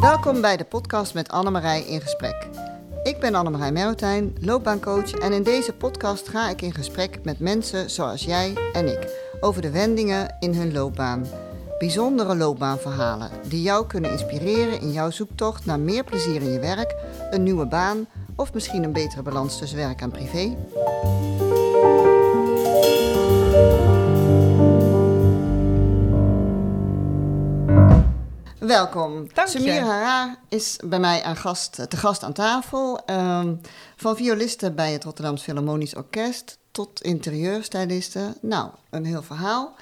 Welkom bij de podcast met Annemarij in gesprek. Ik ben Annemarij Merotijn, loopbaancoach en in deze podcast ga ik in gesprek met mensen zoals jij en ik over de wendingen in hun loopbaan. Bijzondere loopbaanverhalen die jou kunnen inspireren in jouw zoektocht naar meer plezier in je werk, een nieuwe baan of misschien een betere balans tussen werk en privé. Welkom. Dank je. Samir Hara is bij mij aan gast, te gast aan tafel. Ehm, van violiste bij het Rotterdams Philharmonisch Orkest tot interieurstyliste. Nou, een heel verhaal.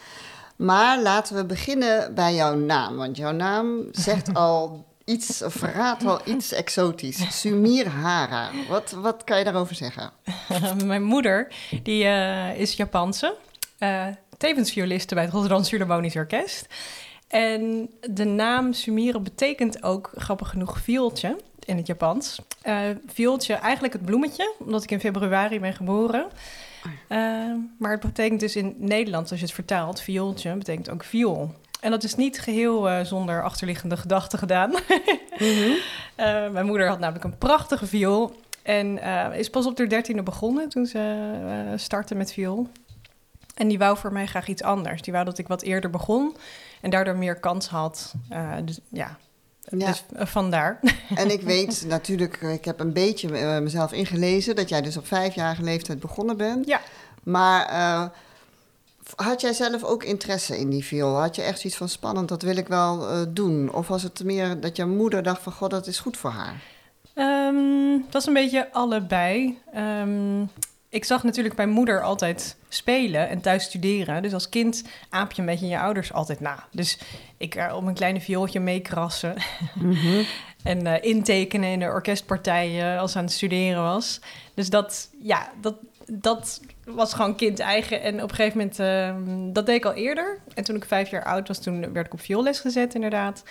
Maar laten we beginnen bij jouw naam. Want jouw naam zegt al iets, of verraadt al iets exotisch. Sumir Hara. Wat, wat kan je daarover zeggen? Mijn moeder, die eh, is Japanse. eh, tevens violiste bij het Rotterdamse Philharmonisch Orkest. En de naam Sumire betekent ook, grappig genoeg, viooltje in het Japans. Eh viooltje, eigenlijk het bloemetje, omdat ik in februari ben geboren. Eh, maar het betekent dus in Nederlands, als je het vertaalt, viooltje, betekent ook viool. En dat is niet geheel eh, zonder achterliggende gedachten gedaan. Eh, mijn moeder had namelijk een prachtige viool. En is pas op de dertiende begonnen toen ze startte met viool. En die wou voor mij graag iets anders. Die wou dat ik wat eerder begon en daardoor meer kans had. Eh, dus ja, Ja. dus eh, vandaar. En ik weet natuurlijk, ik heb een beetje eh, mezelf ingelezen... dat jij dus op vijfjarige leeftijd begonnen bent. Ja. Maar had jij zelf ook interesse in die viool? Had je echt zoiets van spannend, dat wil ik wel doen? Of was het meer dat je moeder dacht van, god, dat is goed voor haar? Ehm, het was een beetje allebei. Ehm, ik zag natuurlijk mijn moeder altijd spelen en thuis studeren. Dus als kind aap je een beetje je ouders altijd na. Dus ik er op een kleine viooltje meekrassen. en eh, intekenen in de orkestpartijen als ze aan het studeren was. Dus dat, ja, dat, dat was gewoon kind eigen. En op een gegeven moment, ehm, dat deed ik al eerder. En toen ik vijf jaar oud was, toen werd ik op vioolles gezet inderdaad.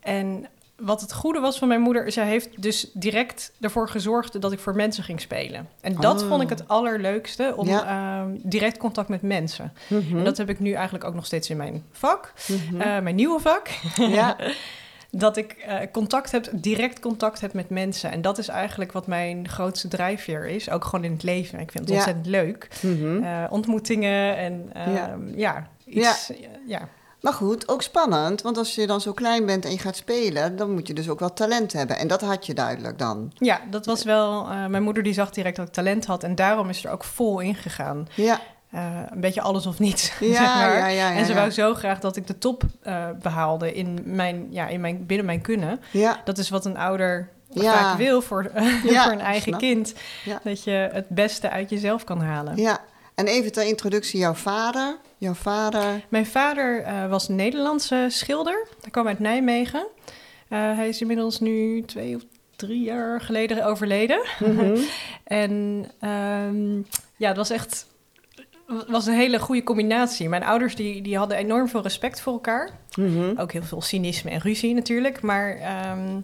En wat het goede was van mijn moeder, zij heeft dus direct ervoor gezorgd dat ik voor mensen ging spelen. En dat Oh. vond ik het allerleukste, om Ja. ehm, direct contact met mensen. Mhm. En dat heb ik nu eigenlijk ook nog steeds in mijn vak, Mhm. eh, mijn nieuwe vak. ja, dat ik eh, contact heb, direct contact heb met mensen. En dat is eigenlijk wat mijn grootste drijfveer is, ook gewoon in het leven. Ik vind het Ja. ontzettend leuk. Mhm. Eh, ontmoetingen en ehm, Ja. ja. iets, ja. Maar goed, ook spannend, want als je dan zo klein bent en je gaat spelen... dan moet je dus ook wel talent hebben. En dat had je duidelijk dan. Ja, dat was wel. eh, mijn moeder die zag direct dat ik talent had en daarom is er ook vol ingegaan. Ja, Eh, een beetje alles of niets. ja, zeg maar. ja, ja, en ze wou zo graag dat ik de top eh, behaalde in mijn, ja, in mijn, binnen mijn kunnen. Ja, Dat is wat een ouder vaak wil voor, voor een eigen snap. kind. Dat je het beste uit jezelf kan halen. ja. En even ter introductie, jouw vader. Jouw vader... Mijn vader eh, was een Nederlandse schilder. Hij kwam uit Nijmegen. Eh, hij is inmiddels nu twee of drie jaar geleden overleden. Mhm. En ehm, ja, het was echt was een hele goede combinatie. Mijn ouders die, die hadden enorm veel respect voor elkaar. Mhm. Ook heel veel cynisme en ruzie natuurlijk. Maar ehm,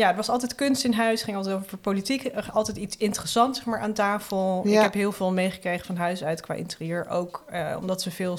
ja, er was altijd kunst in huis. ging altijd over politiek. Altijd iets interessants zeg maar, aan tafel. Ja. Ik heb heel veel meegekregen van huis uit qua interieur. Ook eh, omdat ze veel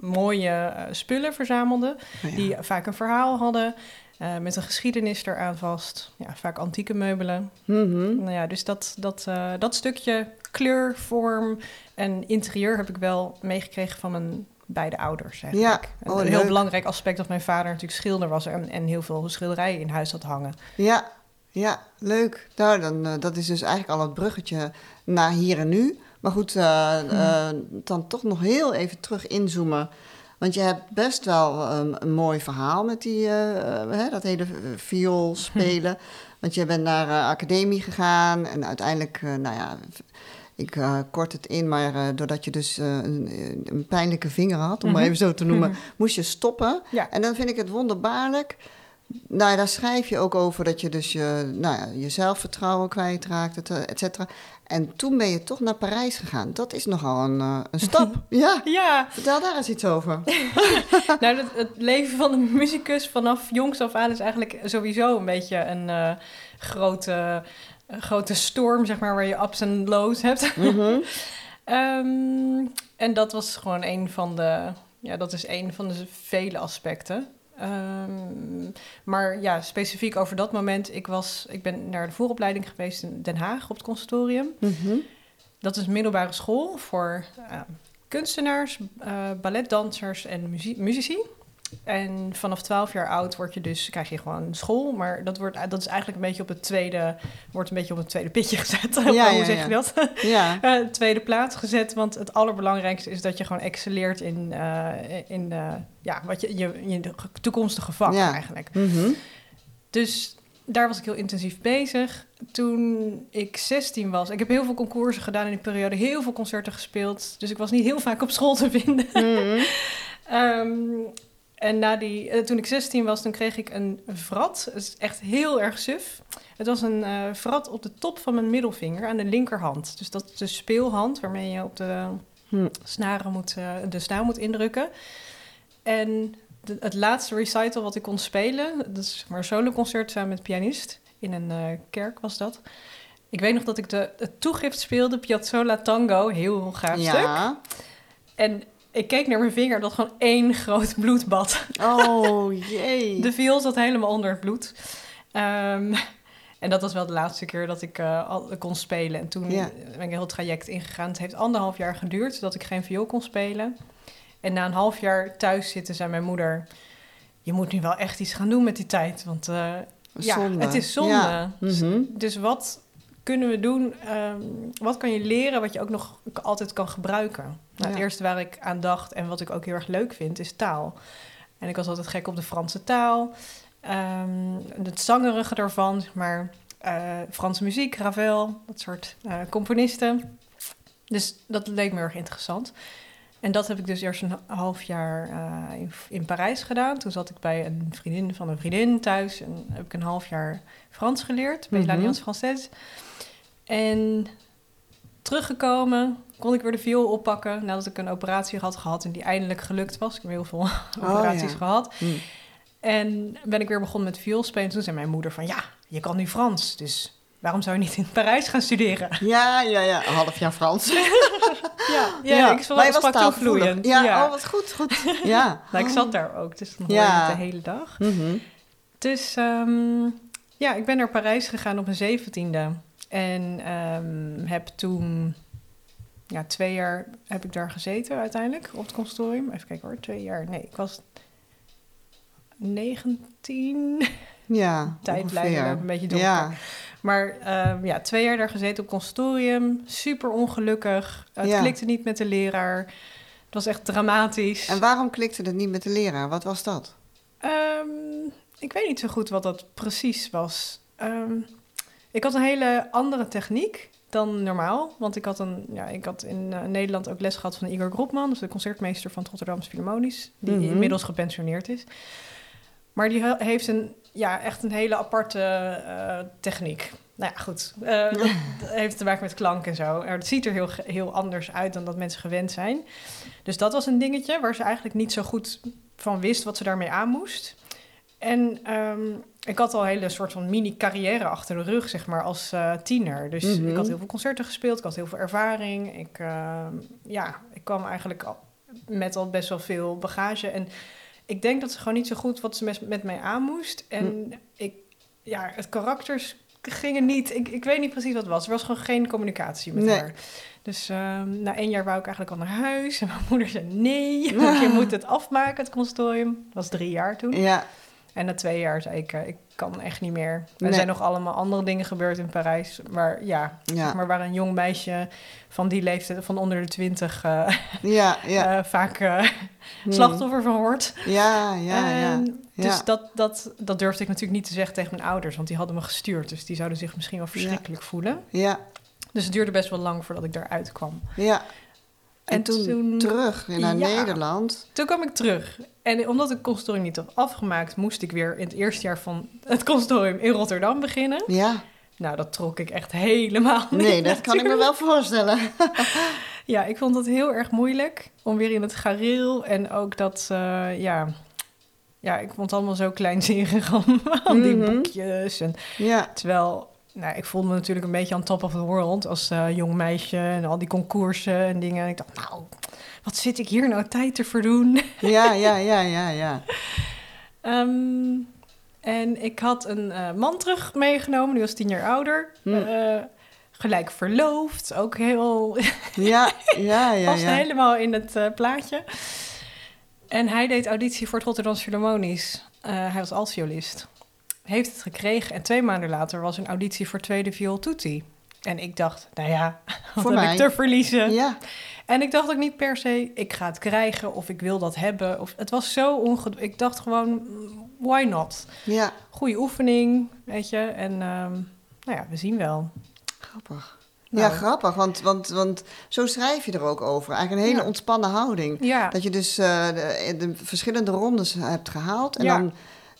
mooie eh, spullen verzamelden. Oh ja. Die vaak een verhaal hadden. eh, met een geschiedenis eraan vast. Ja, vaak antieke meubelen. Mhm. Nou ja, dus dat, dat, dat stukje kleur, vorm en interieur heb ik wel meegekregen van mijn beide ouders. Eigenlijk. Ja, Een oh, heel leuk. belangrijk aspect dat mijn vader natuurlijk schilder was en, en heel veel schilderijen in huis had hangen. Ja, ja, leuk. Nou, dan, eh, dat is dus eigenlijk al het bruggetje naar hier en nu. Maar goed, eh, eh, dan toch nog heel even terug inzoomen. Want je hebt best wel ehm, een mooi verhaal met die, hè, dat hele viool spelen. Want je bent naar academie gegaan en uiteindelijk, nou ja, ik eh, kort het in, maar eh, doordat je dus eh, een, een pijnlijke vinger had, om maar Mhm. even zo te noemen, moest je stoppen. Ja. En dan vind ik het wonderbaarlijk. Nou, ja, daar schrijf je ook over dat je dus je, nou ja, je zelfvertrouwen kwijtraakt, et, et cetera. En toen ben je toch naar Parijs gegaan. Dat is nogal een, een stap. ja, Ja, vertel daar eens iets over. nou, het, het leven van een muzikus vanaf jongs af aan is eigenlijk sowieso een beetje een grote, een grote storm, zeg maar, waar je ups en lows hebt. Mhm. Ehm, en dat was gewoon een van de, ja, dat is een van de vele aspecten. Ehm, maar ja, specifiek over dat moment. Ik, was, ik ben naar de vooropleiding geweest in Den Haag op het conservatorium. Mhm. Dat is een middelbare school voor eh, kunstenaars, eh, balletdansers en muzie- muzici. En vanaf 12 jaar oud word je dus, krijg je gewoon school. Maar dat, wordt, dat is eigenlijk een beetje op het tweede, wordt een beetje op het tweede pitje gezet. Hoe ja, zeg ja. je dat? Ja. Eh, tweede plaats gezet. Want het allerbelangrijkste is dat je gewoon excelleert in, eh, in eh, ja, wat je, je, je toekomstige vak Ja. eigenlijk. Mhm. Dus daar was ik heel intensief bezig. Toen ik 16 was, ik heb heel veel concoursen gedaan in die periode, heel veel concerten gespeeld. Dus ik was niet heel vaak op school te vinden. Ehm, en na die, eh, toen ik 16 was, toen kreeg ik een vrat. Het is echt heel erg suf. Het was een eh vrat op de top van mijn middelvinger aan de linkerhand. Dus dat is de speelhand waarmee je op de Hm. snaren moet, eh, de snaar moet indrukken. En de- het laatste recital wat ik kon spelen, dat is maar een soloconcert samen met pianist. In een kerk was dat. Ik weet nog dat ik de, het toegift speelde, Piazzolla Tango, heel gaaf stuk. Ja. En ik keek naar mijn vinger, dat gewoon één groot bloedbad. Oh jee. De viool zat helemaal onder het bloed. Ehm, en dat was wel de laatste keer dat ik eh, al kon spelen. En toen Ja. ben ik een heel traject ingegaan. Het heeft anderhalf jaar geduurd dat ik geen viool kon spelen. En na een half jaar thuis zitten zei mijn moeder... je moet nu wel echt iets gaan doen met die tijd. Want eh, ja, het is zonde. Ja. Mhm. Dus wat kunnen we doen? Ehm, wat kan je leren wat je ook nog altijd kan gebruiken? Nou, Het eerste waar ik aan dacht en wat ik ook heel erg leuk vind, is taal. En ik was altijd gek op de Franse taal. Ehm, het zangerige daarvan, zeg maar eh, Franse muziek, Ravel, dat soort eh, componisten. Dus dat leek me erg interessant. En dat heb ik dus eerst een half jaar eh, in, in Parijs gedaan. Toen zat ik bij een vriendin van een vriendin thuis en heb ik een half jaar Frans geleerd bij Mhm. l'Alliance Française. En teruggekomen kon ik weer de viool oppakken nadat ik een operatie had gehad en die eindelijk gelukt was. Ik heb heel veel operaties ja. gehad. Hm. En ben ik weer begonnen met viool spelen. Toen zei mijn moeder van ja, je kan nu Frans, dus waarom zou je niet in Parijs gaan studeren? Ja, ja, ja. Een half jaar Frans. Ja, ja, ik je was sprak taalgevoelig. vloeiend. Ja, ja. oh, wat goed, goed. Ja. Nou, ik zat daar ook, dus dan hoor Ja. je het de hele dag. Mhm. Dus ehm, ja, ik ben naar Parijs gegaan op mijn zeventiende. En ehm, heb toen, ja, twee jaar heb ik daar gezeten uiteindelijk op het conservatorium. Even kijken hoor, twee jaar. Nee, ik was 19. Ja, Tijdlijnen ook een beetje donker. Ja, Maar ehm, ja, twee jaar daar gezeten op conservatorium. Super ongelukkig. Het Ja. klikte niet met de leraar. Het was echt dramatisch. en waarom klikte het niet met de leraar? Wat was dat? Ehm, ik weet niet zo goed wat dat precies was. Ehm, ik had een hele andere techniek dan normaal. Want ik had, een, ja, ik had in eh, Nederland ook les gehad van Igor Gropman. Dus de concertmeester van het Rotterdamse Philharmonisch. Die Mhm. inmiddels gepensioneerd is. Maar die he- heeft een, ja, echt een hele aparte eh, techniek. Nou ja, goed. Eh, dat heeft te maken met klank en zo. Er- Het ziet er heel, heel anders uit dan dat mensen gewend zijn. Dus dat was een dingetje waar ze eigenlijk niet zo goed van wist wat ze daarmee aan moest. En ehm, ik had al een hele soort van mini-carrière achter de rug, zeg maar, als eh, tiener. Dus Mhm. ik had heel veel concerten gespeeld, ik had heel veel ervaring. Ik, ehm, ja, ik kwam eigenlijk al met al best wel veel bagage. En ik denk dat ze gewoon niet zo goed wat ze met, met mij aan moest. En ik, ja, het karakters gingen niet. Ik, ik weet niet precies wat het was. Er was gewoon geen communicatie met Nee. haar. Dus ehm, na één jaar wou ik eigenlijk al naar huis. En mijn moeder zei: Nee, je moet het afmaken, het consortium. Dat was drie jaar toen. Ja, En na twee jaar zei ik: eh, Ik kan echt niet meer. Er Nee. zijn nog allemaal andere dingen gebeurd in Parijs. Maar ja, ja, zeg maar waar een jong meisje van die leeftijd, van onder de twintig, eh, ja, ja. eh, vaak eh, Hm. slachtoffer van wordt. Ja, ja, ja. Ehm, Ja. Dus dat, dat, dat durfde ik natuurlijk niet te zeggen tegen mijn ouders, want die hadden me gestuurd. Dus die zouden zich misschien wel verschrikkelijk voelen. Ja, Dus het duurde best wel lang voordat ik daaruit kwam. ja. En, En toen, toen- terug naar Ja. Nederland. Toen kwam ik terug. En omdat ik consultorium niet had afgemaakt, moest ik weer in het eerste jaar van het consultorium in Rotterdam beginnen. Ja, Nou, dat trok ik echt helemaal niet. nee, dat kan ik me wel voorstellen. Ja, ik vond het heel erg moeilijk om weer in het gareel. En ook dat, eh, ja... Ja, ik vond het allemaal zo kleinzerig, al die Mhm. boekjes. En Ja, Terwijl, nou, ik voelde me natuurlijk een beetje aan top of the world als eh, jong meisje en al die concoursen en dingen. En ik dacht, nou, wat zit ik hier nou tijd te verdoen? ja, ja, ja, ja, ja. Ehm, en ik had een eh, man terug meegenomen, die was tien jaar ouder. Hm. Eh, gelijk verloofd, ook heel... Ja, ja, ja. past ja. helemaal in het plaatje. En hij deed auditie voor het Rotterdam Philharmonisch. Hij was altviolist. Heeft het gekregen en twee maanden later was een auditie voor tweede viool tutti. En ik dacht, nou ja, wat Voor heb mij. ik te verliezen? Ja, En ik dacht ook niet per se, ik ga het krijgen of ik wil dat hebben. Of, het was zo onged... Ik dacht gewoon, mm, why not? ja. Goede oefening, weet je. En ehm, nou ja, we zien wel. Grappig. Nou, Ja, grappig, want, want, want zo schrijf je er ook over. Eigenlijk een hele Ja. ontspannen houding. Ja, Dat je dus eh, de, de verschillende rondes hebt gehaald. En Ja. dan,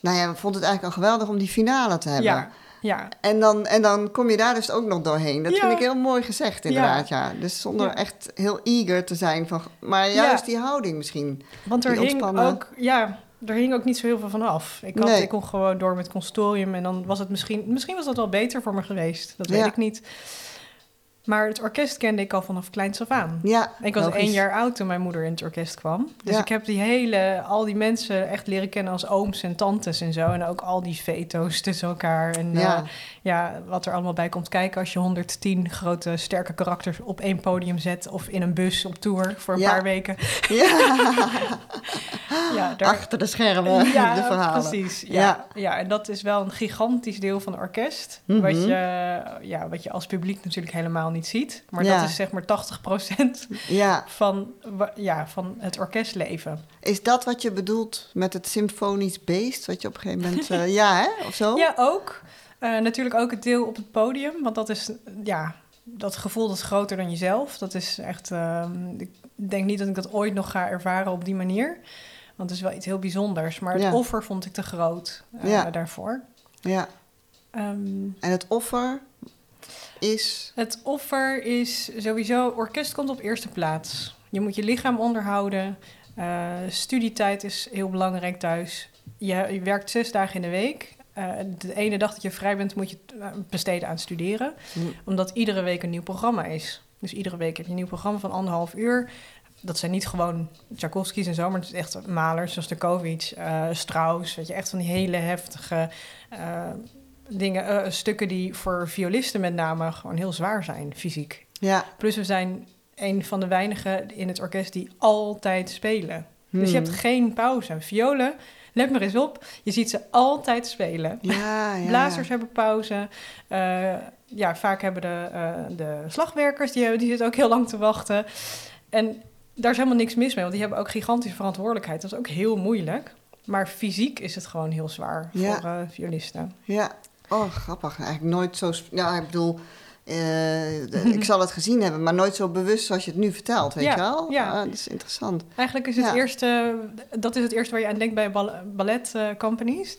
nou ja, we vonden het eigenlijk al geweldig om die finale te hebben. ja, ja. En, dan, en dan kom je daar dus ook nog doorheen. Dat Ja. vind ik heel mooi gezegd, inderdaad. Ja. Dus zonder Ja. echt heel eager te zijn. Van, maar juist die houding misschien. Want er hing ontspannen. ook, ja, er hing ook niet zo heel veel van af. Ik, had, Nee. ik kon gewoon door met consortium en dan was het misschien, misschien was dat wel beter voor me geweest. Dat weet ik niet. Maar het orkest kende ik al vanaf kleins af aan. Ja, Ik was logisch. één jaar oud toen mijn moeder in het orkest kwam. Dus Ja. ik heb die hele, al die mensen echt leren kennen als ooms en tantes en zo. En ook al die veto's tussen elkaar. En Ja. ja, wat er allemaal bij komt kijken als je 110 grote sterke karakters op één podium zet. Of in een bus op tour voor een Ja. paar weken. Ja. Ja, daar, Achter de schermen, ja, de verhalen. precies. Ja. Ja. En dat is wel een gigantisch deel van het orkest. Mhm. wat, je, ja, wat je als publiek natuurlijk helemaal niet ziet. Maar Ja. dat is zeg maar 80% Ja, van, ja, van het orkestleven. is dat wat je bedoelt met het symfonisch beest? Wat je op een gegeven moment... eh, ja, hè? Of zo? Ja, ook. Eh, natuurlijk ook het deel op het podium. Want dat is, ja, dat gevoel dat is groter dan jezelf. Dat is echt, ehm, ik denk niet dat ik dat ooit nog ga ervaren op die manier. Want het is wel iets heel bijzonders. Maar het Ja. offer vond ik te groot eh, Ja. daarvoor. ja. Ehm, En het offer is... Het offer is sowieso, orkest komt op eerste plaats. Je moet je lichaam onderhouden. Eh, studietijd is heel belangrijk thuis. Je, je werkt zes dagen in de week. Eh, de ene dag dat je vrij bent, moet je eh, besteden aan studeren. Hm. Omdat iedere week een nieuw programma is. Dus iedere week heb je een nieuw programma van anderhalf uur. Dat zijn niet gewoon Tchaikovsky's en zo, maar het is echt malers zoals de eh Strauss. Weet je, echt van die hele heftige dingen, eh, stukken die voor violisten met name gewoon heel zwaar zijn, fysiek. Ja. Plus we zijn een van de weinigen in het orkest die altijd spelen. Dus je Hmm. hebt geen pauze. Violen, let maar eens op, je ziet ze altijd spelen. Ja, ja. Blazers hebben pauze. Eh, ja, vaak hebben de, eh, de slagwerkers, die, hebben, die zitten ook heel lang te wachten. En daar is helemaal niks mis mee, want die hebben ook gigantische verantwoordelijkheid. Dat is ook heel moeilijk. Maar fysiek is het gewoon heel zwaar Ja. voor violisten. Ja. Oh, grappig. Eigenlijk nooit zo... Ja, ik bedoel... eh, ik zal het gezien hebben, maar nooit zo bewust zoals je het nu vertelt, weet Ja, je wel? ja. Ah, dat is interessant. Eigenlijk is het Ja. eerste, dat is het eerste waar je aan denkt bij bal- ballet eh, companies.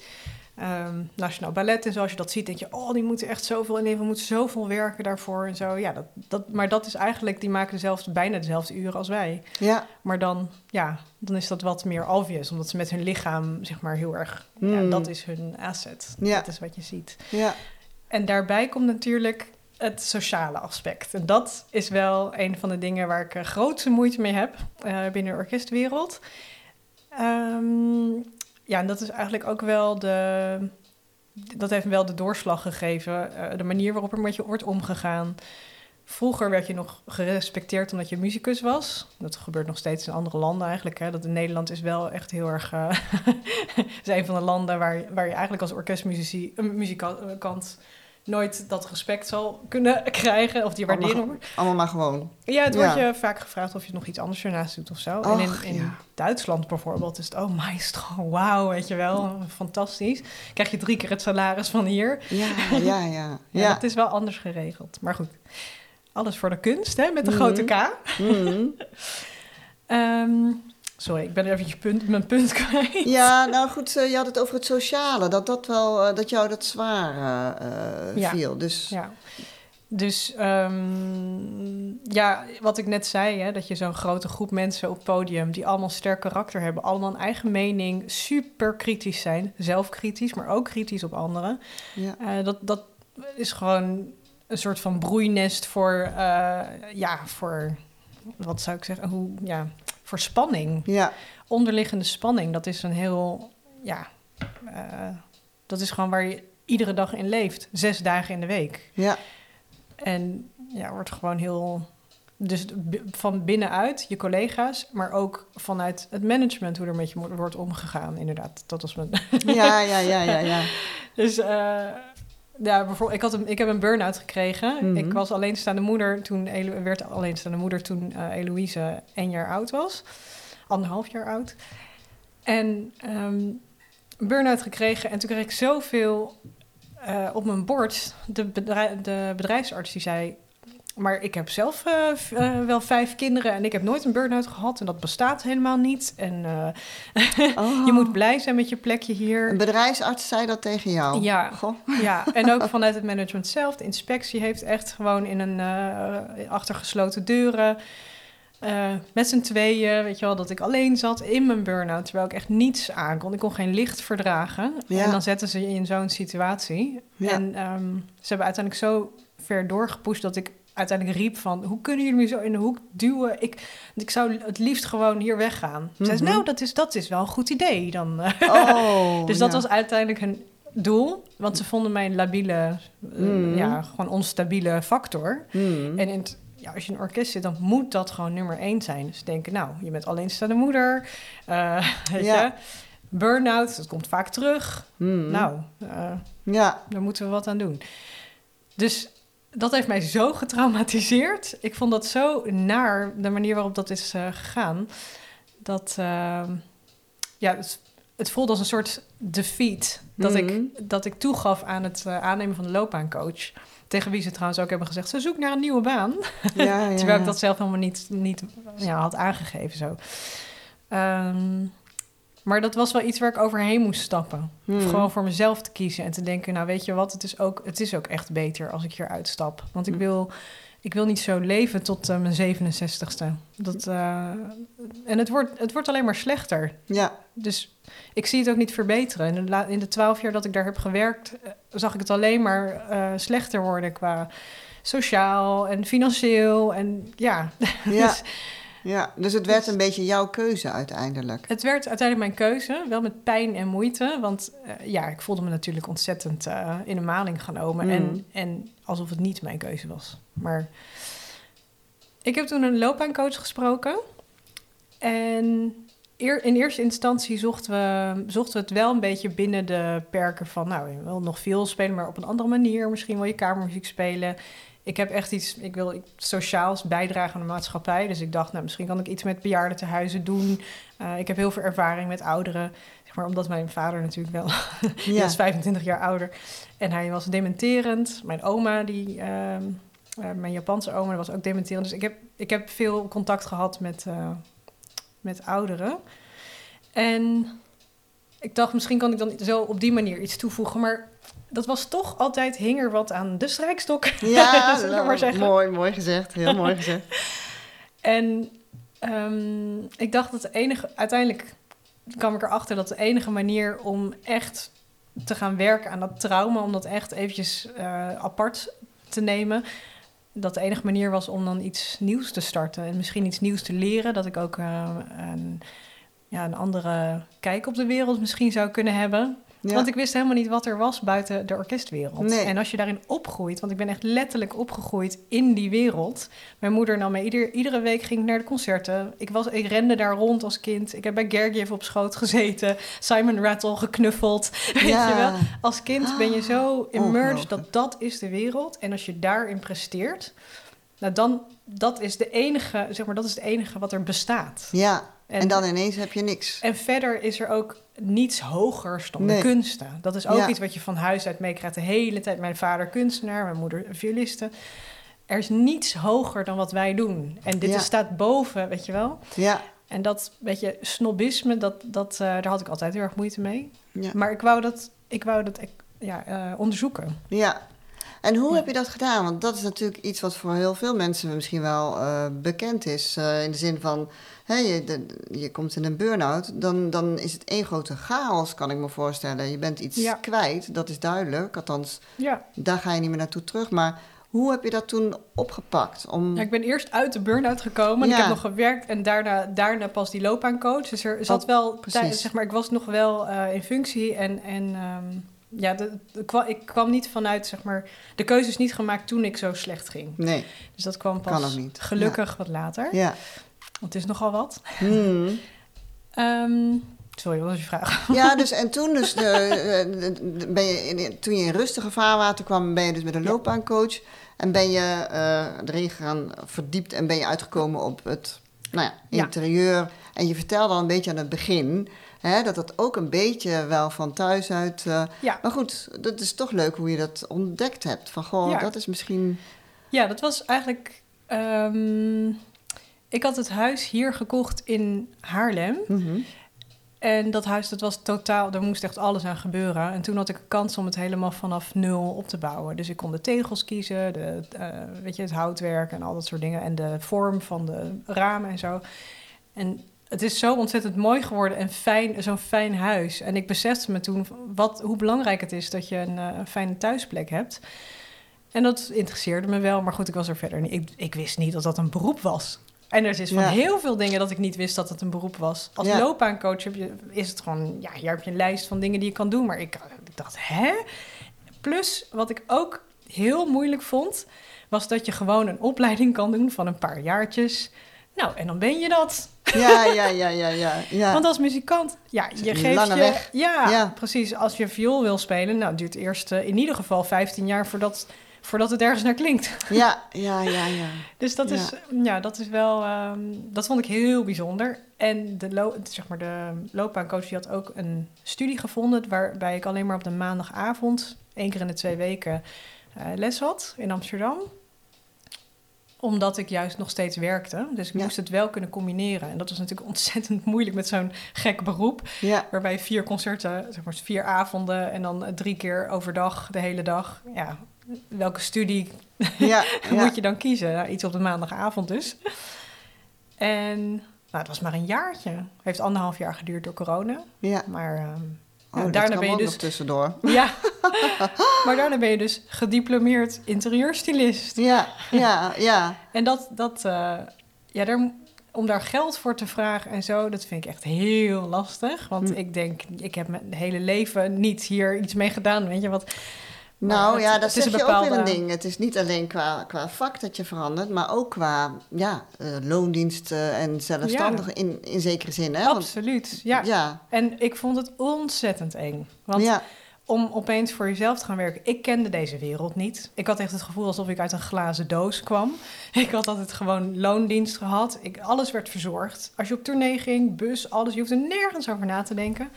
Ehm, Nationaal Ballet en zo, als je dat ziet, denk je, oh, die moeten echt zoveel inleveren, moeten zoveel werken daarvoor en zo. Ja, dat, dat, maar dat is eigenlijk, die maken dezelfde, bijna dezelfde uren als wij. Ja. Maar dan, ja, dan is dat wat meer obvious, omdat ze met hun lichaam, zeg maar, heel erg, ja, Hmm. dat is hun asset. Ja. Dat is wat je ziet. Ja. En daarbij komt natuurlijk het sociale aspect. En dat is wel een van de dingen waar ik eh, grootste moeite mee heb eh, binnen de orkestwereld. Ehm, ja, en dat is eigenlijk ook wel de. Dat heeft wel de doorslag gegeven. eh, de manier waarop er met je wordt omgegaan. Vroeger werd je nog gerespecteerd omdat je muzikus was. Dat gebeurt nog steeds in andere landen eigenlijk. Hè. Dat in Nederland is wel echt heel erg... het is een van de landen waar, waar je eigenlijk als orkestmuzici- eh, nooit dat respect zal kunnen krijgen. Of die Allemaal waardering. Allemaal maar gewoon. Ja, het Ja. wordt je vaak gevraagd of je nog iets anders ernaast doet of zo. en in, in ja. Duitsland bijvoorbeeld is het, oh maestro, wauw, weet je wel, fantastisch. Krijg je drie keer het salaris van hier. Ja, ja, ja. Ja, dat is wel anders geregeld. Maar goed, alles voor de kunst, hè, met de Mhm. grote K. Mhm. Ehm, sorry, ik ben eventjes punt, mijn punt kwijt. Ja, nou goed, eh, je had het over het sociale. Dat, dat, wel, eh, dat jou dat zwaar eh, Ja. viel. Dus Ja. Dus ehm, ja, wat ik net zei, hè, dat je zo'n grote groep mensen op podium die allemaal sterk karakter hebben, allemaal een eigen mening, super kritisch zijn, zelfkritisch, maar ook kritisch op anderen. ja. Dat, dat is gewoon een soort van broeinest voor, ja, voor, wat zou ik zeggen, hoe, ja, voor spanning. Ja, Onderliggende spanning, dat is een heel, ja, eh, dat is gewoon waar je iedere dag in leeft. Zes dagen in de week. Ja, En ja, wordt gewoon heel. Dus van binnenuit, je collega's, maar ook vanuit het management, hoe er met je wordt omgegaan. Inderdaad, dat was mijn. ja, ja, ja, ja. ja. Dus eh, ja, bijvoorbeeld, ik, had een, ik heb een burn-out gekregen. Mhm. Ik was alleenstaande moeder toen, Elo- werd alleenstaande moeder toen eh Eloïse één jaar oud was. Anderhalf jaar oud. En een burn-out gekregen. En toen kreeg ik zoveel eh, op mijn bord. De, de bedrijfsarts die zei... Maar ik heb zelf eh, eh, wel vijf kinderen en ik heb nooit een burn-out gehad. En dat bestaat helemaal niet. En eh, Oh. je moet blij zijn met je plekje hier. Een bedrijfsarts zei dat tegen jou? Ja. Goh. Ja, en ook vanuit het management zelf. De inspectie heeft echt gewoon in een uh, achter gesloten deuren. Uh, met z'n tweeën, weet je wel, dat ik alleen zat in mijn burn-out. Terwijl ik echt niets aan kon. Ik kon geen licht verdragen. Ja. En dan zetten ze je in zo'n situatie. Ja. En um, ze hebben uiteindelijk zo ver doorgepusht dat ik uiteindelijk riep van... hoe kunnen jullie me zo in de hoek duwen? Ik, ik zou het liefst gewoon hier weggaan. Mm -hmm. Zei ze, nou, dat is, dat is wel een goed idee dan. Oh, dus dat ja. was uiteindelijk hun doel. Want ze vonden mij een labiele, Mm. uh, ja, gewoon onstabiele factor. Mm. En in het, ja, als je in een orkest zit, dan moet dat gewoon nummer één zijn. Dus denken, nou, je bent alleenstaande moeder. Uh, weet Ja. je, burn-out, dat komt vaak terug. Nou, uh, ja. daar moeten we wat aan doen. Dus dat heeft mij zo getraumatiseerd. Ik vond dat zo naar, de manier waarop dat is uh, gegaan. Dat, uh, ja, het, het, voelde als een soort defeat. Dat, Mhm. ik, dat ik toegaf aan het uh, aannemen van de loopbaancoach. Tegen wie ze trouwens ook hebben gezegd, ze zoekt naar een nieuwe baan. Ja, ja, Terwijl ik dat zelf helemaal niet, niet ja, had aangegeven zo. Um, maar dat was wel iets waar ik overheen moest stappen. Hmm. Gewoon voor mezelf te kiezen en te denken... nou, weet je wat, het is ook, het is ook echt beter als ik hier uitstap. Want ik Hmm. wil, ik wil niet zo leven tot uh, mijn 67ste. Dat, uh, en het wordt, het wordt alleen maar slechter. Ja. Dus ik zie het ook niet verbeteren. In de, in de twaalf jaar dat ik daar heb gewerkt... Uh, zag ik het alleen maar slechter worden qua sociaal en financieel. En ja, Ja. dus, Ja, dus het werd een beetje jouw keuze uiteindelijk. Het werd uiteindelijk mijn keuze, wel met pijn en moeite. Want uh, ja, ik voelde me natuurlijk ontzettend uh, in de maling genomen. Mm. En, en alsof het niet mijn keuze was. Maar ik heb toen een loopbaancoach gesproken. En eer, in eerste instantie zochten we, zochten we het wel een beetje binnen de perken van... nou, je wil nog veel spelen, maar op een andere manier. Misschien wil je kamermuziek spelen ik heb echt iets, ik wil sociaals bijdragen aan de maatschappij. Dus ik dacht, nou, misschien kan ik iets met bejaardentehuizen doen. Uh, ik heb heel veel ervaring met ouderen. Zeg maar, omdat mijn vader natuurlijk wel, ja. die was 25 jaar ouder. En hij was dementerend. Mijn oma, die, uh, uh, mijn Japanse oma, was ook dementerend. Dus ik heb, ik heb veel contact gehad met, uh, met ouderen. En ik dacht, misschien kan ik dan zo op die manier iets toevoegen. Maar dat was toch altijd hing er wat aan de strijkstok. Ja, maar zeggen. mooi, mooi gezegd. Heel mooi gezegd. En um, ik dacht dat de enige, uiteindelijk kwam ik erachter dat de enige manier om echt te gaan werken aan dat trauma, om dat echt eventjes uh, apart te nemen, dat de enige manier was om dan iets nieuws te starten en misschien iets nieuws te leren, dat ik ook uh, een, ja, een andere kijk op de wereld misschien zou kunnen hebben. Ja. Want ik wist helemaal niet wat er was buiten de orkestwereld. Nee. En als je daarin opgroeit, want ik ben echt letterlijk opgegroeid in die wereld. Mijn moeder nam me ieder, iedere week ging ik naar de concerten. Ik, was, ik rende daar rond als kind. Ik heb bij Gergiev op schoot gezeten. Simon Rattle geknuffeld. Weet je wel? Als kind ben je zo Ah, immersed dat dat is de wereld. En als je daarin presteert, nou dan, dat is de enige, zeg maar, dat is het enige wat er bestaat. Ja. En, en, dan ineens heb je niks. En verder is er ook niets hogers dan Nee. de kunsten. Dat is ook Ja. iets wat je van huis uit meekrijgt de hele tijd. Mijn vader kunstenaar, mijn moeder violiste. Er is niets hoger dan wat wij doen. En dit Ja. is, staat boven, weet je wel. Ja. En dat beetje snobisme, dat, dat, uh, daar had ik altijd heel erg moeite mee. Ja. Maar ik wou dat, ik wou dat ja, uh, onderzoeken. Ja. En hoe heb je dat gedaan? Want dat is natuurlijk iets wat voor heel veel mensen misschien wel uh, bekend is. In de zin van, hè, je, de, je komt in een burn-out, dan, dan is het één grote chaos, kan ik me voorstellen. Je bent iets Ja. kwijt, dat is duidelijk. Althans, Ja. daar ga je niet meer naartoe terug. Maar Hoe heb je dat toen opgepakt? Om... Ja, ik ben eerst uit de burn-out gekomen. Ja. Ik heb nog gewerkt en daarna, daarna pas die loopbaancoach. Dus er zat Oh, wel precies. zeg maar, ik was nog wel eh, in functie en, en ehm, ja, de, de kwa- ik kwam niet vanuit, zeg maar, de keuze is niet gemaakt toen ik zo slecht ging. Nee, Dus dat kwam pas gelukkig wat later. ja. Want het is nogal wat. Hmm. Ehm, sorry, wat was je vraag? Ja, dus en toen dus de, eh, de- ben je in, toen je in rustige vaarwater kwam, ben je dus met een loopbaancoach en ben je eh, erin gegaan verdiept en ben je uitgekomen op het nou ja, Ja. interieur. En je vertelde al een beetje aan het begin hè, dat dat ook een beetje wel van thuis uit. eh, Ja. Maar goed, dat is toch leuk hoe je dat ontdekt hebt. Van goh, dat is misschien. Ja, dat was eigenlijk. ehm, ik had het huis hier gekocht in Haarlem. Mhm. En dat huis, dat was totaal, daar moest echt alles aan gebeuren. En toen had ik een kans om het helemaal vanaf nul op te bouwen. Dus ik kon de tegels kiezen, de, eh, weet je, het houtwerk en al dat soort dingen. En de vorm van de ramen en zo. En het is zo ontzettend mooi geworden en fijn, zo'n fijn huis. En ik besefte me toen wat, hoe belangrijk het is dat je een, eh, een fijne thuisplek hebt. En dat interesseerde me wel, maar goed, ik was er verder niet. Ik, ik wist niet dat dat een beroep was. En er is van Ja. heel veel dingen dat ik niet wist dat het een beroep was. Als Ja. loopbaancoach heb je, is het gewoon, ja, hier heb je een lijst van dingen die je kan doen. Maar ik, ik dacht, hè? Plus, wat ik ook heel moeilijk vond, was dat je gewoon een opleiding kan doen van een paar jaartjes. Nou, en dan ben je dat. Ja, ja, ja, ja, ja. ja. Want als muzikant, ja, je geeft lange je... weg. Ja, Ja. precies. Als je viool wil spelen, nou, duurt eerst eh, in ieder geval 15 jaar voordat, voordat het ergens naar klinkt. ja, ja, ja, ja. Dus dat, Ja. is, ja, dat is wel... ehm, dat vond ik heel bijzonder. En de, zeg maar de loopbaancoach die had ook een studie gevonden... waarbij ik alleen maar op de maandagavond... één keer in de twee weken eh, les had in Amsterdam omdat ik juist nog steeds werkte. Dus ik Ja. moest het wel kunnen combineren. En dat was natuurlijk ontzettend moeilijk met zo'n gek beroep. Ja, Waarbij vier concerten, zeg maar vier avonden en dan drie keer overdag de hele dag. Ja, welke studie ja, ja. moet je dan kiezen? Nou, iets op de maandagavond dus. En nou, het was maar een jaartje. Heeft anderhalf jaar geduurd door corona. ja. Maar ehm, Oh, daarna ben je dus... nog tussendoor. Ja, maar daarna ben je dus gediplomeerd interieurstylist. Ja, ja, ja. En dat, dat eh, ja, daar, om daar geld voor te vragen en zo, dat vind ik echt heel lastig. Want Hm. ik denk, ik heb mijn hele leven niet hier iets mee gedaan. Weet je wat? Nou het- ja, dat is je ook weer bepaalde- een ding. Het is niet alleen qua, qua vak dat je verandert, maar ook qua ja, eh, loondienst eh, en zelfstandig in, in zekere zin. Hè? Want- Absoluut. Ja. ja, En ik vond het ontzettend eng. Want ja, om opeens voor jezelf te gaan werken. Ik kende deze wereld niet. Ik had echt het gevoel alsof ik uit een glazen doos kwam. Ik had altijd gewoon loondienst gehad. Ik, alles werd verzorgd. Als je op tournee ging, bus, alles. Je hoefde nergens over na te denken.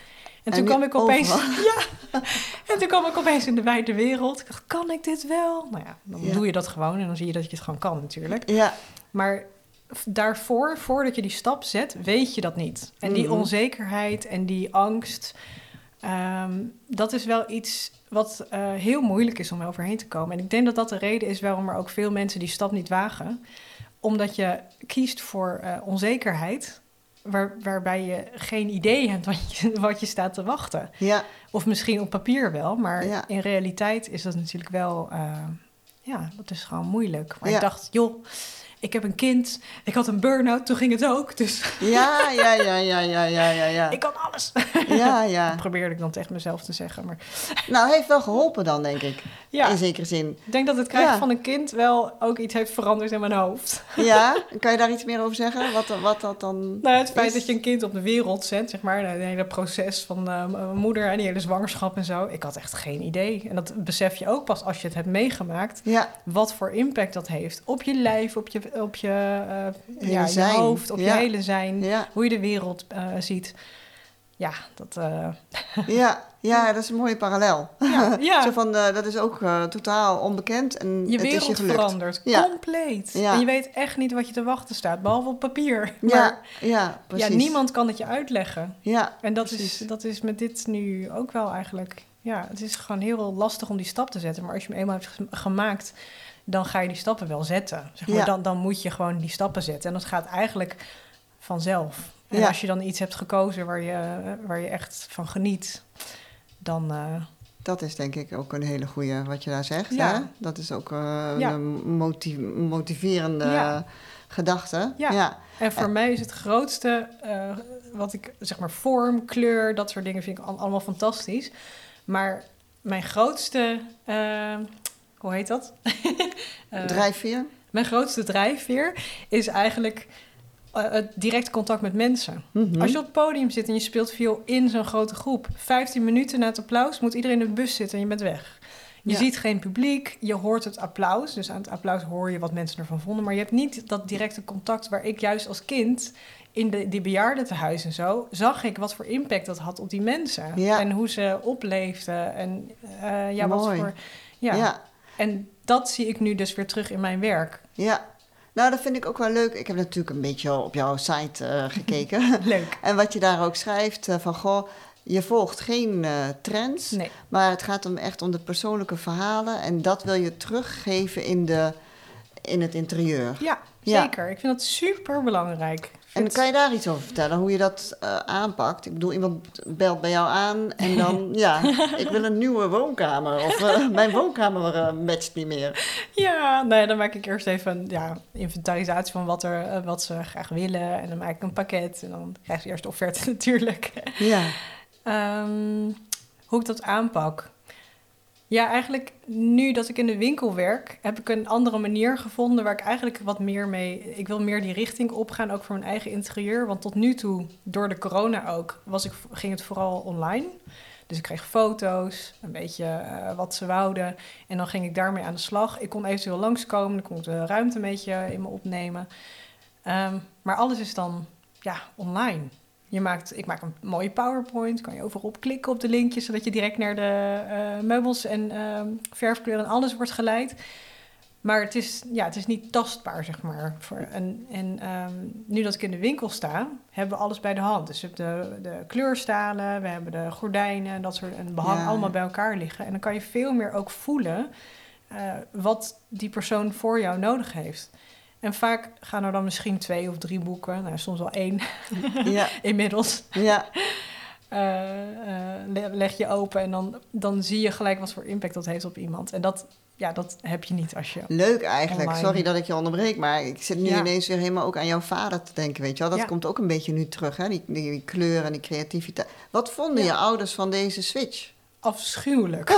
En, toen kwam ik opeens... overal. Ja. En toen kwam ik opeens in de wijde wereld. Ik dacht, kan ik dit wel? Nou ja, dan Ja. doe je dat gewoon. En dan zie je dat je het gewoon kan natuurlijk. ja, Maar daarvoor, voordat je die stap zet, weet je dat niet. En die Mhm. onzekerheid en die angst, ehm, dat is wel iets wat eh, heel moeilijk is om overheen te komen. En ik denk dat dat de reden is waarom er ook veel mensen die stap niet wagen. Omdat je kiest voor eh, onzekerheid, waar, waarbij je geen idee hebt wat je, wat je staat te wachten. ja, Of misschien op papier wel, maar Ja. in realiteit is dat natuurlijk wel... eh, ja, dat is gewoon moeilijk. Maar Ja. ik dacht, joh, ik heb een kind. Ik had een burn-out, toen ging het ook. Dus ja, ja, ja, ja, ja, ja, ja, ja. ik kan alles. Ja, Dat ja. probeerde ik dan tegen mezelf te zeggen. Maar Nou, heeft wel geholpen dan, denk ik. ja, In zekere zin. ik denk dat het krijgen Ja. van een kind wel ook iets heeft veranderd in mijn hoofd. Ja, kan je daar iets meer over zeggen? Wat, wat dat dan... Nou, het feit Is- dat je een kind op de wereld zet, zeg maar, het hele proces van eh, m- moeder en die hele zwangerschap en zo. Ik had echt geen idee. En dat besef je ook pas als je het hebt meegemaakt. Ja, wat voor impact dat heeft op je lijf, op je, op je, eh, ja, je hoofd, op Ja. je hele zijn, ja, hoe je de wereld eh, ziet. Ja, dat. eh, ja, ja, dat is een mooie parallel. ja, ja. Zo van, eh, dat is ook eh, totaal onbekend en je het is je wereld gelukt. verandert Ja. compleet. Ja. En je weet echt niet wat je te wachten staat, behalve op papier. Ja, Maar ja, precies. ja, niemand kan het je uitleggen. Ja, En dat is, dat is met dit nu ook wel eigenlijk. Ja, het is gewoon heel lastig om die stap te zetten. Maar als je hem eenmaal hebt ge- gemaakt, dan ga je die stappen wel zetten. Zeg maar. Ja. dan, dan moet je gewoon die stappen zetten. En dat gaat eigenlijk vanzelf. En Ja. als je dan iets hebt gekozen waar je, waar je echt van geniet, dan. eh, Dat is denk ik ook een hele goede wat je daar zegt. Ja. Hè? Dat is ook eh, Ja. een moti- motiverende gedachte. Ja. ja. En voor mij is het grootste, eh, wat ik zeg maar vorm, kleur, dat soort dingen vind ik al- allemaal fantastisch. Maar mijn grootste, eh, hoe heet dat? Eh, Drijfveer. mijn grootste drijfveer is eigenlijk eh, het direct contact met mensen. Mhm. Als je op het podium zit en je speelt viool in zo'n grote groep, 15 minuten na het applaus moet iedereen in de bus zitten en je bent weg. Je Ja. ziet geen publiek, je hoort het applaus. Dus aan het applaus hoor je wat mensen ervan vonden. Maar je hebt niet dat directe contact waar ik juist als kind in de, die bejaardentehuis en zo... zag ik wat voor impact dat had op die mensen. Ja. En hoe ze opleefden. En eh, ja, wat voor... Ja. ja. En dat zie ik nu dus weer terug in mijn werk. Ja, nou dat vind ik ook wel leuk. Ik heb natuurlijk een beetje op jouw site eh, gekeken. Leuk. en wat je daar ook schrijft, eh, van goh, je volgt geen trends, Nee. maar het gaat om echt om de persoonlijke verhalen. En dat wil je teruggeven in, de, in het interieur. Ja, Ja. zeker. Ik vind dat super belangrijk. En kan je daar iets over vertellen, hoe je dat eh, aanpakt? Ik bedoel, iemand belt bij jou aan en dan, ja, ik wil een nieuwe woonkamer. Of eh, mijn woonkamer eh, matcht niet meer. Ja, nee, dan maak ik eerst even een ja, inventarisatie van wat, er, wat ze graag willen. En dan maak ik een pakket. En dan krijg je eerst de offerte natuurlijk. Ja, Ehm, hoe ik dat aanpak. Ja, eigenlijk nu dat ik in de winkel werk, heb ik een andere manier gevonden waar ik eigenlijk wat meer mee. Ik wil meer die richting opgaan, ook voor mijn eigen interieur. Want tot nu toe, door de corona ook, was ik, ging het vooral online. Dus ik kreeg foto's, een beetje eh, wat ze wouden. En dan ging ik daarmee aan de slag. Ik kon eventueel langskomen, dan kon ik de ruimte een beetje in me opnemen. Ehm, maar alles is dan ja, online. Je maakt, ik maak een mooie PowerPoint, kan je overal op klikken op de linkjes, zodat je direct naar de eh, meubels en ehm verfkleur en alles wordt geleid. Maar het is, ja, het is niet tastbaar, zeg maar. Voor, en en ehm, nu dat ik in de winkel sta, hebben we alles bij de hand. Dus we hebben de, de kleurstalen, we hebben de gordijnen, dat soort en behang Ja. allemaal bij elkaar liggen. En dan kan je veel meer ook voelen eh, wat die persoon voor jou nodig heeft. En vaak gaan er dan misschien twee of drie boeken, nou, soms wel één ja, inmiddels. ja. eh, eh, le- leg je open en dan, dan zie je gelijk wat voor impact dat heeft op iemand. En dat, ja, dat heb je niet als je. Leuk eigenlijk. Online. Sorry dat ik je onderbreek, maar ik zit nu Ja. ineens weer helemaal ook aan jouw vader te denken, weet je wel. Dat Ja. komt ook een beetje nu terug, hè? Die, die, die kleur en die creativiteit. Wat vonden Ja. je ouders van deze switch? Afschuwelijk.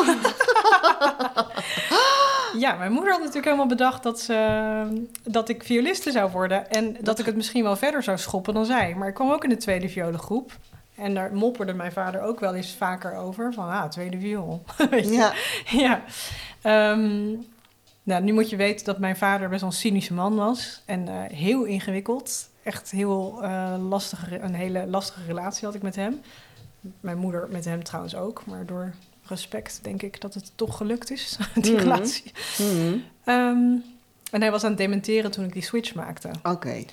Ja, mijn moeder had natuurlijk helemaal bedacht dat, ze, dat ik violiste zou worden. En dat, ik het misschien wel verder zou schoppen dan zij. Maar ik kwam ook in de tweede violengroep. En daar mopperde mijn vader ook wel eens vaker over. Van, ah, tweede viool. Ja, ja. Ehm, nou, nu moet je weten dat mijn vader best wel een cynische man was. En eh, heel ingewikkeld. Echt heel eh, lastige, een hele lastige relatie had ik met hem. Mijn moeder met hem trouwens ook. Maar door respect denk ik dat het toch gelukt is, die Mhm. relatie. Mhm. Ehm, en hij was aan het dementeren toen ik die switch maakte. oké.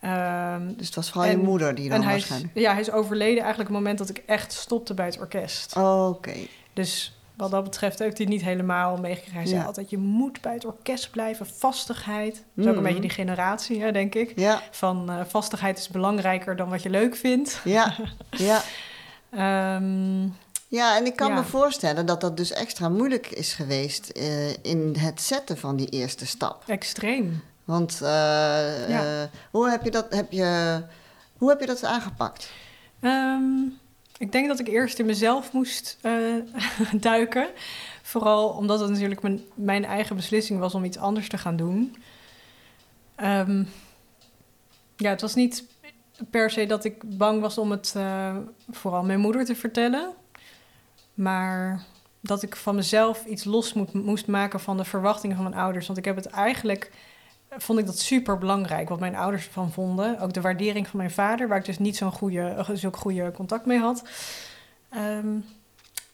Ehm, Dus het was vooral je moeder die dan en hij is, waarschijnlijk... ja, hij is overleden eigenlijk op het moment dat ik echt stopte bij het orkest. Oké. Dus wat dat betreft heeft hij niet helemaal meegekregen. Hij zei altijd, je moet bij het orkest blijven, vastigheid. Dat is ook een Mhm. beetje die generatie, hè, denk ik. Ja, Van eh, vastigheid is belangrijker dan wat je leuk vindt. ja, ja. Ehm, Ja, en ik kan Ja. me voorstellen dat dat dus extra moeilijk is geweest eh, in het zetten van die eerste stap. extreem. Want eh, Ja. eh, hoe, heb je dat, heb je, hoe heb je dat aangepakt? Ehm, ik denk dat ik eerst in mezelf moest duiken. Vooral omdat het natuurlijk mijn, mijn eigen beslissing was om iets anders te gaan doen. Ehm, ja, het was niet per se dat ik bang was om het vooral mijn moeder te vertellen. Maar dat ik van mezelf iets los moet, moest maken van de verwachtingen van mijn ouders. Want ik heb het eigenlijk, vond ik dat super belangrijk, wat mijn ouders ervan vonden. Ook de waardering van mijn vader, waar ik dus niet zo'n goede, zulk goede contact mee had. Ehm,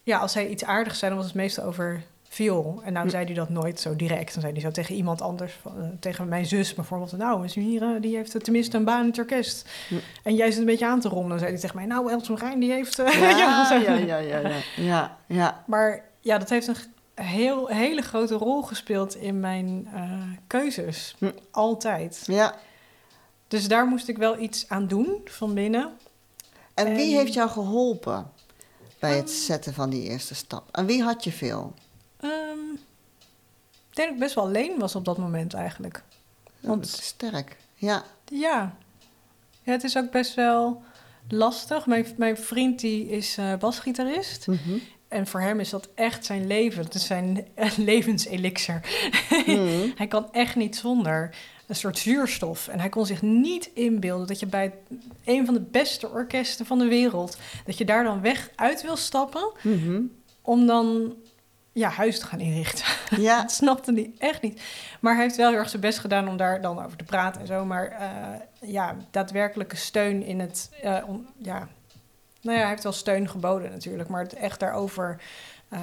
ja, als hij iets aardigs zei, dan was het meestal over viool. En nou zei hij dat nooit zo direct. Dan zei hij zo tegen iemand anders, eh, tegen mijn zus bijvoorbeeld. Nou, is hier, eh, die heeft tenminste een baan in het orkest. En jij zit een beetje aan te rommelen. Dan zei hij tegen mij, nou, Els Marijn, die heeft... eh, Ja, ja, ja, ja, ja, ja, ja. Maar ja, dat heeft een heel, hele grote rol gespeeld in mijn eh, keuzes. Hm. Altijd. ja. Dus daar moest ik wel iets aan doen van binnen. En wie heeft jou geholpen? bij het Ehm. zetten van die eerste stap? En wie had je veel? Ehm, ik denk dat ik best wel alleen was op dat moment eigenlijk. Want dat is sterk. Ja. Ja. ja, het is ook best wel lastig. Mijn, mijn vriend die is eh, basgitarist. Mhm. En voor hem is dat echt zijn leven. Het is zijn levenselixer. Mhm. Hij kan echt niet zonder een soort zuurstof. En hij kon zich niet inbeelden dat je bij een van de beste orkesten van de wereld... dat je daar dan weg uit wil stappen Mhm. om dan ja, huis te gaan inrichten. Ja. Dat snapte hij echt niet. Maar hij heeft wel heel erg zijn best gedaan om daar dan over te praten en zo. Maar eh, ja, daadwerkelijke steun in het... om, ja. Nou ja, hij heeft wel steun geboden natuurlijk. Maar het echt daarover eh,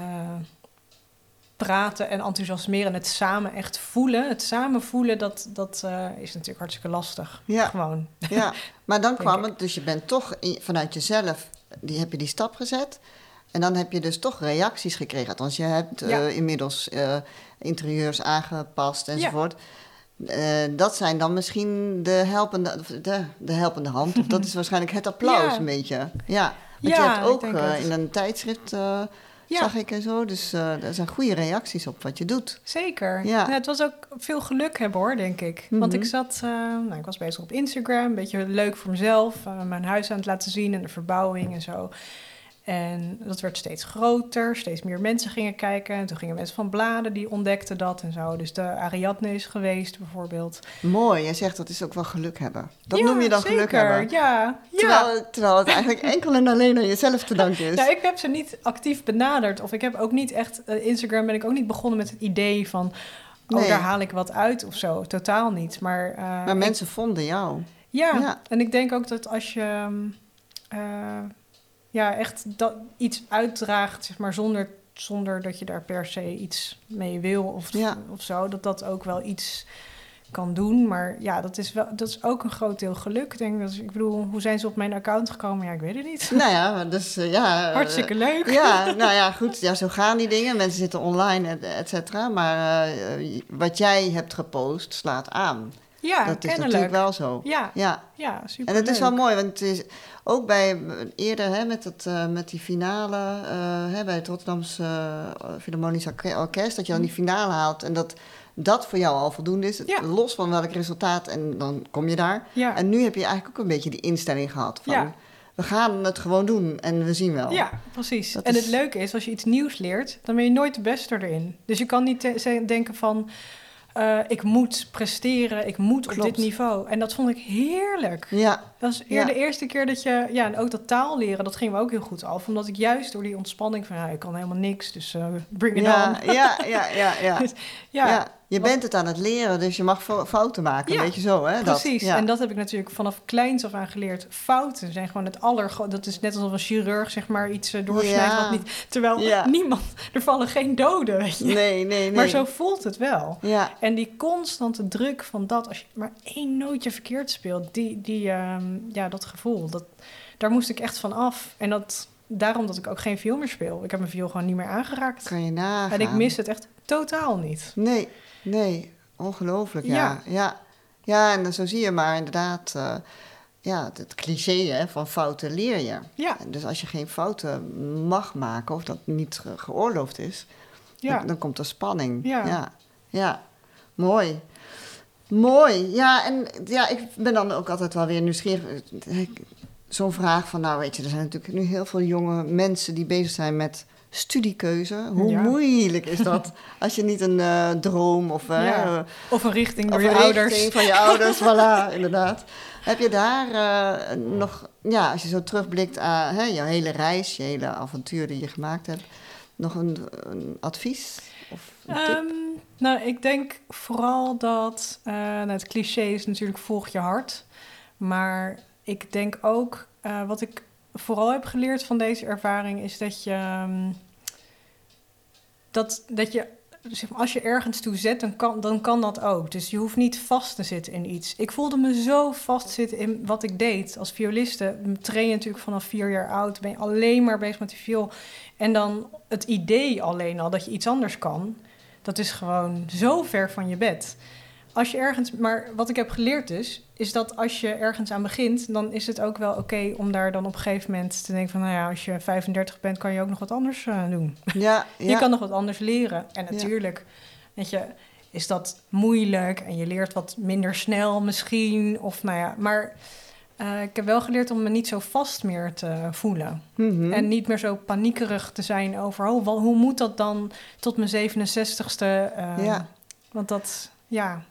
praten en enthousiasmeren... en het samen echt voelen. Het samen voelen, dat, dat is natuurlijk hartstikke lastig. Ja. Gewoon. Ja, maar dan kwam ik. het, dus je bent toch in- vanuit jezelf, die, heb je die stap gezet. En dan heb je dus toch reacties gekregen. Althans, je hebt Ja. eh, inmiddels eh, interieurs aangepast enzovoort. Eh, dat zijn dan misschien de helpende, de, de helpende hand. Of dat is waarschijnlijk het applaus Ja. een beetje. Ja, want Ja, je hebt ook in een tijdschrift, Ja. zag ik en zo. Dus eh er zijn goede reacties op wat je doet. Zeker. Ja. Ja. het was ook veel geluk hebben hoor, denk ik. Want Mhm. ik zat, eh, nou, ik was bezig op Instagram, een beetje leuk voor mezelf, mijn huis aan het laten zien en de verbouwing en zo. En dat werd steeds groter, steeds meer mensen gingen kijken. En toen gingen mensen van bladen die ontdekten dat en zo. Dus de Ariadne is geweest bijvoorbeeld. Mooi, jij zegt dat is ook wel geluk hebben. Dat Ja, noem je dan zeker. geluk hebben. Ja, ja. Terwijl, terwijl het eigenlijk enkel en alleen aan jezelf te danken is. Nou, ik heb ze niet actief benaderd. Of ik heb ook niet echt... eh, Instagram ben ik ook niet begonnen met het idee van... Oh, daar haal ik wat uit of zo. Totaal niet. Maar, eh, maar ik- mensen vonden jou. Ja. Ja. en ik denk ook dat als je mm, eh, ja, echt dat, iets uitdraagt, zeg maar, zonder, zonder dat je daar per se iets mee wil of, Ja. of zo, dat dat ook wel iets kan doen. Maar ja, dat is, wel, dat is ook een groot deel geluk. Ik denk dat, ik bedoel, hoe zijn ze op mijn account gekomen? Ja, ik weet het niet. Nou ja, dus eh, ja. eh, Hartstikke leuk. Ja, nou ja, goed. Ja, zo gaan die dingen. Mensen zitten online, et, et cetera. Maar eh, wat jij hebt gepost slaat aan. Ja, dat is kennelijk. natuurlijk wel zo. Ja, Ja, ja, super en het is wel mooi, want het is ook bij eerder hè, met, het, eh, met die finale eh, hè, bij het Rotterdamse uh, Philharmonisch Orke- Orkest, dat je dan die finale haalt en dat dat voor jou al voldoende is, Ja. los van welk resultaat en dan kom je daar. Ja. En nu heb je eigenlijk ook een beetje die instelling gehad van Ja. we gaan het gewoon doen en we zien wel. Ja, precies. Dat en is- het leuke is, als je iets nieuws leert, dan ben je nooit de beste erin. Dus je kan niet denken van, eh, ik moet presteren, ik moet op dit niveau. En dat vond ik heerlijk. Ja, Dat was eer Ja. de eerste keer dat je, ja, en ook dat taal leren, dat ging me ook heel goed af. Omdat ik juist door die ontspanning van, ja, ik kan helemaal niks, dus eh, bring it ja, on. ja, ja, ja, ja. Dus, ja. ja, Je bent het aan het leren, dus je mag fo- fouten maken, Ja, een beetje zo, hè? dat. Precies, en dat heb ik natuurlijk vanaf kleins af aan geleerd. Fouten zijn gewoon het aller... Dat is net alsof een chirurg zeg maar iets eh, doorsnijdt wat niet... Terwijl niemand... Er vallen geen doden, weet je. Nee, nee, nee. Maar zo voelt het wel. Ja, En die constante druk van dat, als je maar één nootje verkeerd speelt, die, die, ehm, ja, dat gevoel, dat, daar moest ik echt van af. En dat, daarom dat ik ook geen viool meer speel. Ik heb mijn viool gewoon niet meer aangeraakt. kan je nagaan. En ik mis het echt totaal niet. Nee, nee. Ongelooflijk, ja. Ja. Ja, ja. en dan zo zie je maar inderdaad... eh, ja, het cliché hè, van fouten leer je. Ja, En Dus als je geen fouten mag maken of dat niet ge- geoorloofd is, ja. dan, dan komt er spanning. Ja. ja, ja. Mooi. Mooi. Ja, en ja, ik ben dan ook altijd wel weer nieuwsgierig. Zo'n vraag van, nou weet je, er zijn natuurlijk nu heel veel jonge mensen die bezig zijn met studiekeuze. Hoe Ja. moeilijk is dat als je niet een eh, droom of, Ja. Of een richting door of je ouders. van je ouders, voilà, inderdaad. Heb je daar eh, nog, ja, als je zo terugblikt aan hè, jouw hele reis, je hele avontuur die je gemaakt hebt, nog een, een advies of een tip? Ehm, nou, ik denk vooral dat eh, nou, het cliché is natuurlijk volg je hart. Maar ik denk ook, eh, wat ik vooral heb geleerd van deze ervaring, is dat je. ehm, dat, dat je. Als je ergens toe zet, dan kan, dan kan dat ook. Dus je hoeft niet vast te zitten in iets. Ik voelde me zo vastzitten in wat ik deed. Als violiste train je natuurlijk vanaf vier jaar oud. Ben je alleen maar bezig met die viool. En dan het idee alleen al dat je iets anders kan, dat is gewoon zo ver van je bed. als je ergens, maar wat ik heb geleerd dus, is dat als je ergens aan begint, dan is het ook wel oké om daar dan op een gegeven moment te denken van, nou ja, als je 35 bent, kan je ook nog wat anders uh, doen. Ja, ja. Je kan nog wat anders leren. En natuurlijk, weet je, is dat moeilijk en je leert wat minder snel misschien, of nou ja, maar uh, ik heb wel geleerd om me niet zo vast meer te voelen. Mhm. En niet meer zo paniekerig te zijn over, oh, wel, hoe moet dat dan tot mijn 67ste? Uh, Ja. Want dat, ja,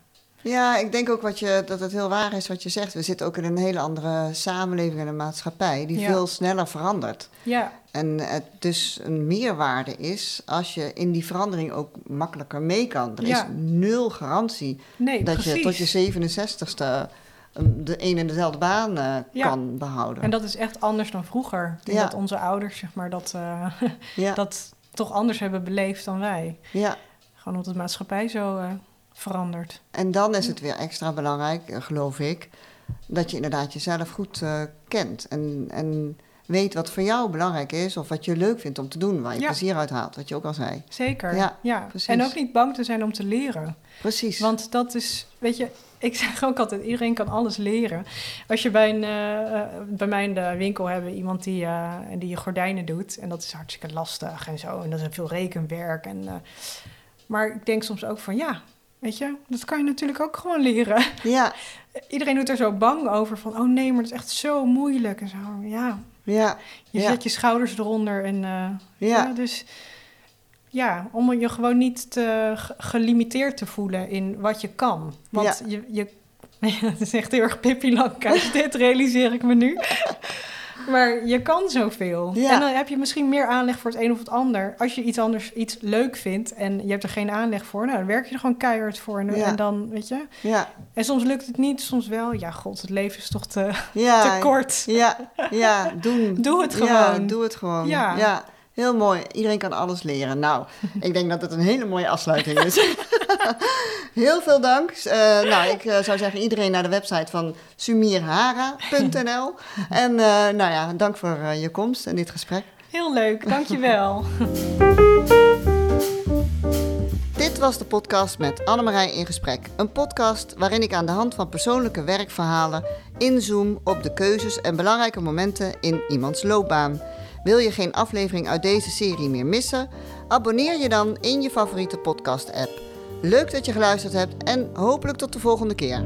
Ja, ik denk ook wat je, dat het heel waar is wat je zegt. We zitten ook in een hele andere samenleving en een maatschappij die Ja. veel sneller verandert. ja, En het dus een meerwaarde is als je in die verandering ook makkelijker mee kan. Er Ja. is nul garantie nee, dat precies. je tot je 67ste um, de een en dezelfde baan eh, Ja. kan behouden. En dat is echt anders dan vroeger. Ik denk Ja. dat onze ouders, zeg maar, dat, eh, ja, dat toch anders hebben beleefd dan wij. ja. Gewoon omdat de maatschappij zo eh, verandert. En dan is het weer extra belangrijk, geloof ik, dat je inderdaad jezelf goed kent. En, en weet wat voor jou belangrijk is of wat je leuk vindt om te doen, waar je Ja. plezier uit haalt, wat je ook al zei. Zeker. Ja, precies. En ook niet bang te zijn om te leren. Precies. Want dat is, weet je, ik zeg ook altijd, iedereen kan alles leren. Als je bij, een, eh, eh, bij mij in de winkel hebben iemand die, eh, die je gordijnen doet. En dat is hartstikke lastig en zo. En dat is veel rekenwerk. En, maar ik denk soms ook van, ja, weet je, dat kan je natuurlijk ook gewoon leren. Ja, Iedereen doet er zo bang over van, oh nee, maar dat is echt zo moeilijk. En zo, ja, ja, je Ja. zet je schouders eronder en... ja, ja, dus ja, om je gewoon niet te ge- gelimiteerd te voelen in wat je kan. Want je, je, het is echt heel erg Pippi Langkous, dit realiseer ik me nu. Maar je kan zoveel. Ja. En dan heb je misschien meer aanleg voor het een of het ander. Als je iets anders iets leuk vindt en je hebt er geen aanleg voor, nou, dan werk je er gewoon keihard voor. En, Ja. en dan, weet je. ja, En soms lukt het niet, soms wel. Ja, god, het leven is toch te, te kort. Ja, ja, doen. Doe het gewoon. doe het gewoon. Ja. Heel mooi. Iedereen kan alles leren. Nou, ik denk dat het een hele mooie afsluiting is. Heel veel dank. Eh, nou, ik eh, zou zeggen iedereen naar de website van sumirhara.nl. En eh, nou ja, dank voor je komst en dit gesprek. Heel leuk, dankjewel. Dit was de podcast met Annemarij in gesprek. Een podcast waarin ik aan de hand van persoonlijke werkverhalen inzoom op de keuzes en belangrijke momenten in iemands loopbaan. Wil je geen aflevering uit deze serie meer missen? Abonneer je dan in je favoriete podcast-app. Leuk dat je geluisterd hebt en hopelijk tot de volgende keer.